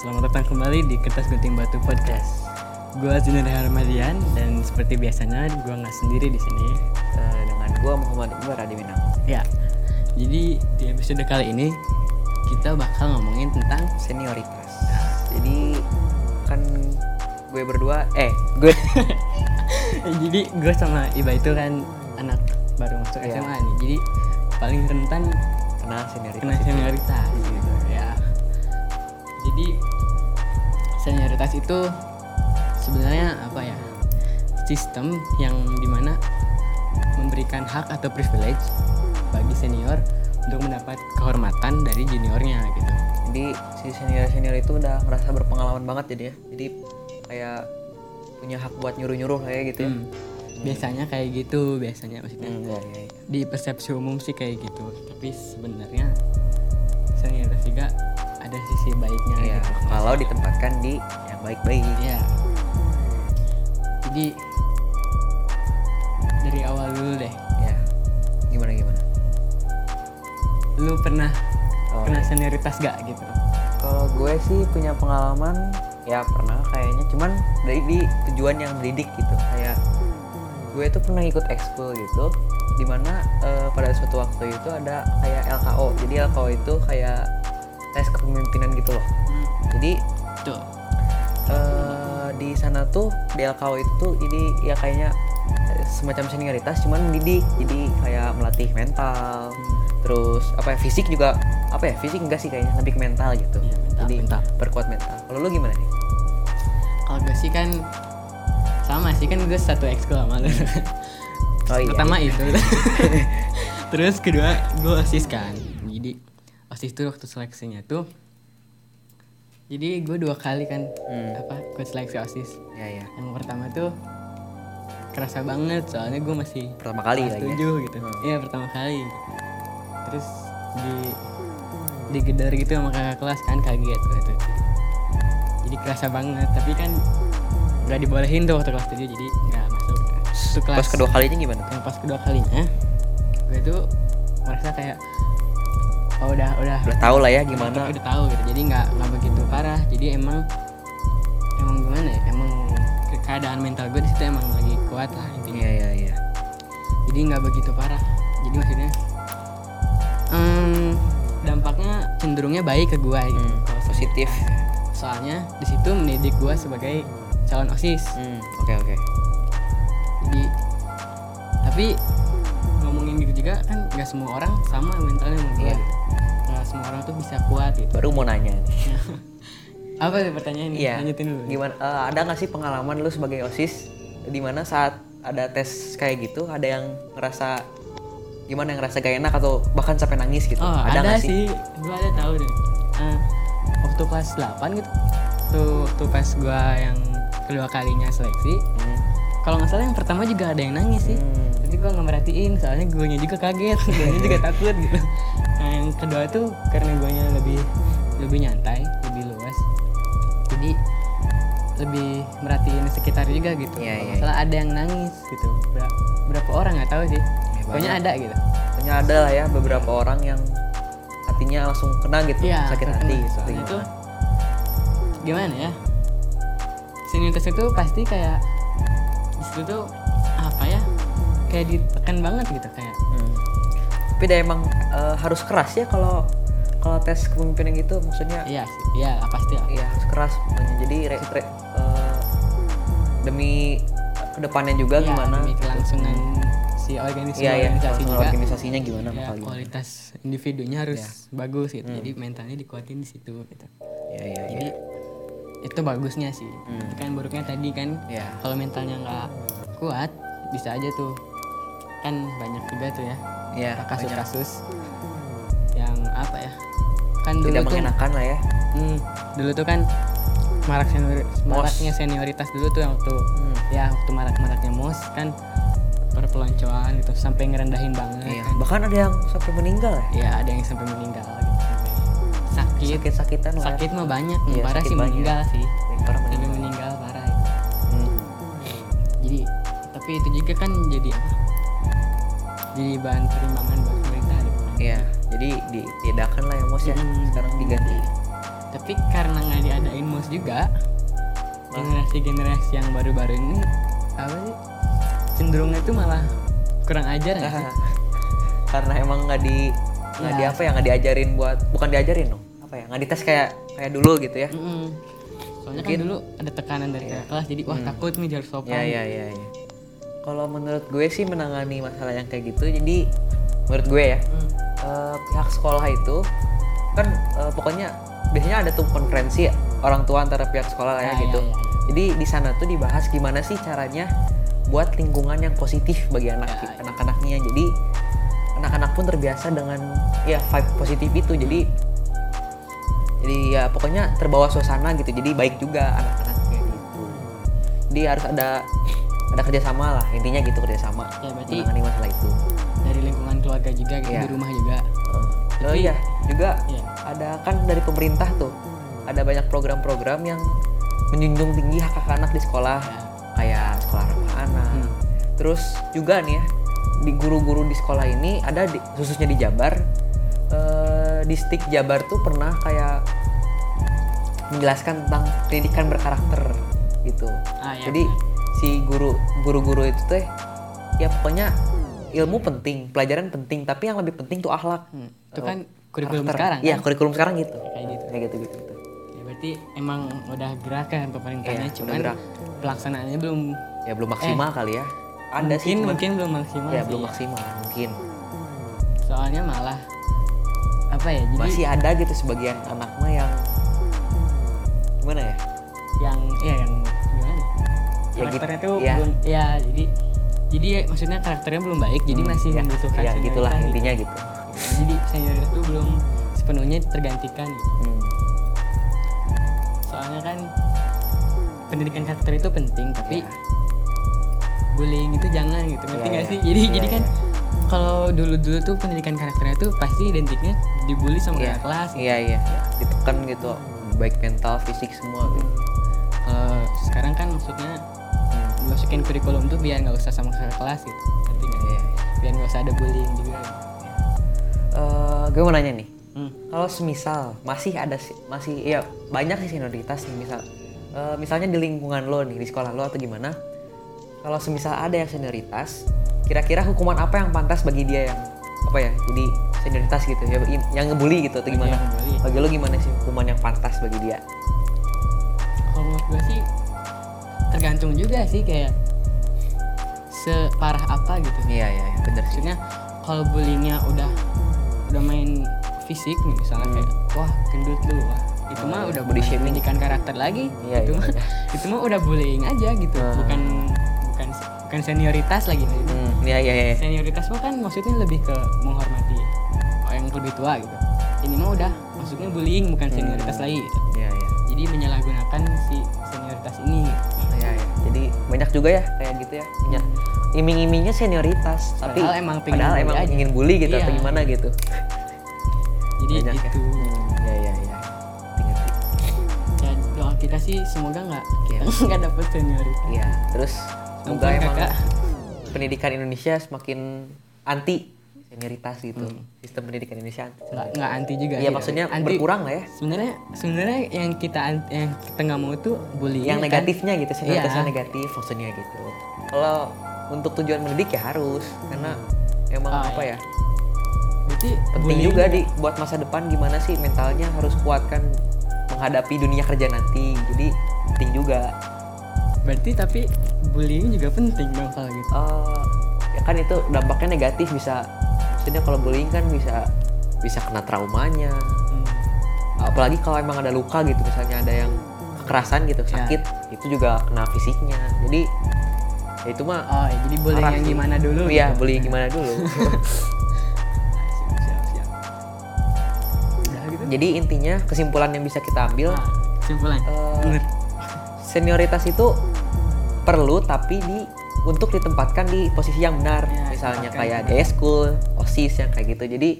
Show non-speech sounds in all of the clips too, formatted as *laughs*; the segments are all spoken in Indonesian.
Selamat datang kembali di Kertas Gunting Batu Podcast. Gua Zinar Harmadian dan seperti biasanya gua nggak sendiri di sini. Eh, dengan gua Muhammad Iqbal Radiminang. Ya. Jadi di episode kali ini kita bakal ngomongin tentang Senioritas. Jadi kan gue berdua eh gue *laughs* jadi gue sama Iba itu kan anak baru masuk Iya. SMA nih. Jadi paling rentan kena senioritas. kena senioritas senioritas itu sebenarnya apa ya? Sistem yang di mana memberikan hak atau privilege bagi senior untuk mendapat kehormatan dari juniornya gitu. Jadi si senior senior itu udah ngerasa berpengalaman banget jadi ya. Jadi kayak punya hak buat nyuruh nyuruh kayak gitu ya. Hmm. Biasanya kayak gitu, biasanya maksudnya. Hmm, iya, iya. Di persepsi umum sih kayak gitu, tapi sebenarnya senioritas juga ada sisi baiknya Iya, gitu. kalau ditempatkan di baik-baik. Iya. Jadi dari awal dulu deh. Ya. Gimana gimana? Lu pernah Oh, kena iya. senioritas gak gitu? Kalau gue sih punya pengalaman ya pernah kayaknya cuman dari di tujuan yang mendidik gitu kayak gue tuh pernah ikut ekskul gitu di mana eh, pada suatu waktu itu ada kayak LKO jadi LKO itu kayak tes kepemimpinan gitu loh jadi Tuh. Eh, di sana tuh di LKO itu tuh jadi ya kayaknya eh, semacam senioritas cuman mendidik jadi kayak melatih mental terus apa ya fisik juga apa ya fisik enggak sih kayaknya lebih ke mental gitu Iya, mental, jadi mental. perkuat mental kalau lu gimana nih Kalau gue sih kan sama sih kan gue satu ekskul sama lu. *laughs* Oh iya. Pertama *laughs* itu. Terus kedua gue osis kan. Jadi osis tuh waktu seleksinya tuh jadi gue dua kali kan Hmm. apa ikut seleksi osis. ya ya Yang pertama tuh kerasa banget soalnya gue masih pertama kali kelas ya tujuh gitu. Iya pertama kali. Terus di digedor gitu sama kakak kelas kan kaget gue tuh. Jadi kerasa banget tapi kan nggak dibolehin tuh waktu kelas 7 jadi nggak masuk. Itu kelas pas kedua kalinya gimana tuh yang pas kedua kalinya gue tuh merasa kayak oh udah udah. Udah tahu lah ya gimana. Udah tahu gitu. Jadi nggak nggak begitu parah. Jadi emang emang gimana ya? Emang ke- keadaan mental gue di situ emang lagi kuat lah intinya. Iya iya iya. Jadi nggak begitu parah. Jadi maksudnya em, dampaknya cenderungnya baik ke gue gitu. Hmm, positif. soalnya di situ mendidik gue sebagai calon osis. Hmm, oke oke. Jadi tapi ngomongin gitu juga kan nggak semua orang sama mentalnya sama gue Semua orang tuh bisa kuat gitu. Baru mau nanya nih. *laughs* Apa sih pertanyaan Iya. lanjutin dulu. Gimana? eh, ada nggak sih pengalaman lu sebagai osis di mana saat ada tes kayak gitu ada yang ngerasa gimana yang ngerasa gak enak atau bahkan sampai nangis gitu? oh ada, nggak sih? gue ada tahu deh. Eh, waktu kelas 8 gitu. Tuh waktu pas gue yang kedua kalinya seleksi. Hmm. kalau nggak salah yang pertama juga ada yang nangis sih. Hmm. tapi gue nggak merhatiin soalnya gue juga kaget. Gue juga takut gitu *laughs* yang kedua tuh karena gue lebih lebih nyantai lebih luas jadi lebih merhatiin sekitar juga gitu Iya, Kalau iya, nggak salah ada yang nangis gitu Ber- berapa orang nggak tahu sih pokoknya ada gitu Pokoknya ada lah ya beberapa orang yang hatinya langsung kena gitu, Iya, sakit terkena. hati gitu. Soalnya gimana? tuh gimana ya senioritas itu pasti kayak di situ tuh apa ya kayak ditekan banget gitu kayak. Tapi dia emang eh, harus keras ya kalau kalau tes kepemimpinan gitu maksudnya iya iya pasti Iya harus keras pokoknya. Jadi re- re- eh, demi ke depannya juga Iya, gimana? demi kelangsungan si organisasi Iya iya. organisasi juga organisasinya gimana ya, gimana? kualitas individunya harus Iya. bagus gitu Hmm. jadi mentalnya dikuatin di situ gitu iya iya. jadi itu bagusnya sih Hmm. kan buruknya tadi kan Iya. kalau mentalnya nggak kuat bisa aja tuh kan banyak juga tuh ya Banyak. kasus-kasus yang apa ya kan dulu Tidak tuh mengenakan lah ya. hmm, dulu tuh kan marak senior, maraknya senioritas dulu tuh yang waktu Hmm. ya waktu marak-maraknya mos kan perpeloncoan gitu sampai ngerendahin banget Iya. kan. Bahkan ada yang sampai meninggal ya. ya ada yang sampai meninggal gitu sampai sakit Sakit-sakitan lah. sakit mah banyak Iya, parah sakit sih banyak. meninggal sih parah meninggal. meninggal parah itu Hmm. jadi tapi itu juga kan jadi apa jadi bahan pertimbangan buat pemerintah Iya. Jadi ditiadakan lah ya mos ya. Hmm. Sekarang diganti. tapi karena nggak diadain males juga generasi-generasi yang baru-baru ini apa sih cenderungnya itu malah kurang ajar ya *laughs* karena emang nggak di nggak di Ya. apa ya nggak diajarin buat bukan diajarin dong apa ya nggak dites kayak kayak dulu gitu ya Mm-mm. soalnya kan Mungkin- dulu ada tekanan dari kakak kelas jadi wah takut nih harus sopan ya ya ya, ya. Kalau menurut gue sih menangani masalah yang kayak gitu jadi menurut gue ya Hmm. eh, pihak sekolah itu kan eh, pokoknya biasanya ada tuh konferensi orang tua antara pihak sekolah lah ya Ya, gitu ya, ya. jadi di sana tuh dibahas gimana sih caranya buat lingkungan yang positif bagi anak Ya, ya. anak-anaknya jadi anak-anak pun terbiasa dengan ya vibe positif itu jadi jadi ya pokoknya terbawa suasana gitu jadi baik juga anak-anaknya gitu jadi harus ada ada kerjasama lah intinya gitu kerjasama Ya, berarti- menangani masalah itu dari lingkungan keluarga juga gitu Iya. di rumah juga Oh Tapi- iya juga Iya. ada kan dari pemerintah tuh ada banyak program-program yang menjunjung tinggi hak hak anak di sekolah Ya. kayak sekolah ramah anak. Hmm. Terus juga nih ya di guru-guru di sekolah ini ada di, khususnya di Jabar eh, di Stik Jabar tuh pernah kayak menjelaskan tentang pendidikan berkarakter gitu. Ah, iya, Jadi benar. Si guru guru-guru itu teh ya pokoknya ilmu penting, pelajaran penting, tapi yang lebih penting tuh akhlak. Hmm, itu kan kurikulum karakter. sekarang Iya, kan? kurikulum sekarang gitu. kayak gitu Kayak gitu gitu. gitu. ya berarti emang udah gerakan pemerintahnya Iya, cuman gerak. pelaksanaannya belum Ya belum maksimal kali ya. Ada mungkin sih cuman- mungkin belum maksimal ya sih belum ya. maksimal mungkin. soalnya malah apa ya jadi Masih ada gitu sebagian anak mah yang gimana ya? yang ya yang Ya karakternya gitu, tuh ya. belum ya jadi jadi maksudnya karakternya belum baik jadi Hmm, masih ya, membutuhkan ya gitulah senioritas intinya gitu. gitu. jadi senioritas tuh belum sepenuhnya tergantikan gitu. Hmm. soalnya kan pendidikan karakter itu penting tapi Ya. bullying itu jangan gitu ngerti Iya, nggak iya. sih jadi Iya, jadi kan iya. kalau dulu dulu tuh pendidikan karakternya tuh pasti identiknya dibully sama Iya. kakak kelas gitu. Iya iya. Ditekan gitu baik mental, fisik semua gitu. kalau sekarang kan maksudnya Dimasukin kurikulum tuh biar nggak usah sama kakak kelas gitu ngerti nggak Iya. biar nggak usah ada bullying juga Eh, gue mau nanya nih. hmm. Kalau semisal masih ada si- masih ya banyak sih senioritas nih misal eh, misalnya di lingkungan lo nih di sekolah lo atau gimana kalau semisal ada yang senioritas kira-kira hukuman apa yang pantas bagi dia yang apa ya jadi senioritas gitu ya yang ngebully gitu atau gimana bagi lo gimana sih hukuman yang pantas bagi dia kalau menurut gue sih tergantung juga sih kayak separah apa gitu iya iya iya, bener sih kalau bullyingnya udah udah main fisik nih misalnya Hmm. kayak wah gendut lu wah itu Oh, mah iya. udah Body shaming. pendidikan karakter lagi Iya, itu iya, mah iya. *laughs* itu mah udah bullying aja gitu Ah. bukan bukan bukan senioritas lagi maksudnya. hmm, iya iya iya senioritas mah kan maksudnya lebih ke menghormati orang yang lebih tua gitu ini mah udah maksudnya bullying bukan senioritas lagi gitu iya iya jadi menyalahgunakan si senioritas ini gitu. Jadi banyak juga ya kayak gitu ya. Punya iming-imingnya senioritas, tapi Padahal emang pengen padahal emang aja. ingin bully gitu Iya. atau gimana gitu. jadi Banyak ya. itu Hmm. Ngerti, ngerti. ya doa kita sih semoga nggak Iya. *laughs* nggak dapet senioritas Iya, terus semoga emang Kakak. pendidikan Indonesia semakin anti senioritas gitu. Hmm. Sistem pendidikan Indonesia nggak nggak anti juga Iya, sih, maksudnya anti berkurang lah ya. sebenarnya sebenarnya yang kita an- yang kita nggak mau tuh bullying Yang kan. negatifnya gitu, senioritasnya Iya. negatif maksudnya gitu. Kalau untuk tujuan mendidik ya harus karena emang Ah, apa iya. ya? berarti penting bullying juga di buat masa depan gimana sih mentalnya harus kuatkan menghadapi dunia kerja nanti jadi penting juga berarti tapi bullying juga penting dong kalau gitu Eh, ya kan itu dampaknya negatif bisa maksudnya kalau bullying kan bisa bisa kena traumanya Hmm. apalagi kalau emang ada luka gitu misalnya ada yang kekerasan gitu Ya. sakit itu juga kena fisiknya jadi ya itu mah oh ya, jadi bullying yang sih. gimana dulu iya gitu. bullying gimana dulu *laughs* siap siap siap udah gitu jadi intinya kesimpulan yang bisa kita ambil nah, kesimpulan Bener. senioritas itu perlu tapi di untuk ditempatkan di posisi yang benar. Ya, misalnya kayak di school osis yang kayak gitu. Jadi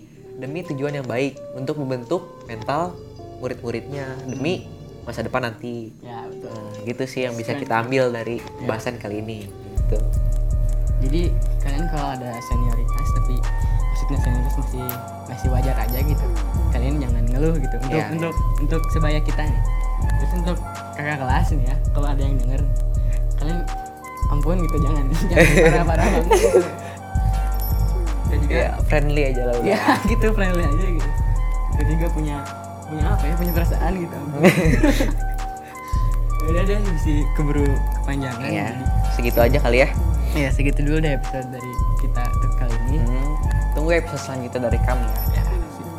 demi tujuan yang baik untuk membentuk mental murid-muridnya demi masa depan nanti. Ya betul. Nah, gitu sih yang bisa kita ambil dari pembahasan kali ini gitu. Jadi kalian kalau ada senioritas tapi maksudnya senioritas masih masih wajar aja gitu kalian jangan ngeluh gitu. Untuk Iya, untuk untuk sebaya kita nih. Terus untuk kakak kelas nih ya kalau ada yang denger kalian ampun gitu jangan. *laughs* Jangan *laughs* parah-parah. Dan juga ya friendly aja lah udah. ya gitu friendly aja gitu. Dan juga punya punya apa ya punya perasaan gitu. *laughs* Udah deh bisa keburu kepanjangan jadi segitu aja kali ya. Ya segitu dulu deh episode dari kita untuk kali ini. Hmm, tunggu episode selanjutnya dari kami ya. Ya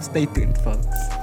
stay tuned folks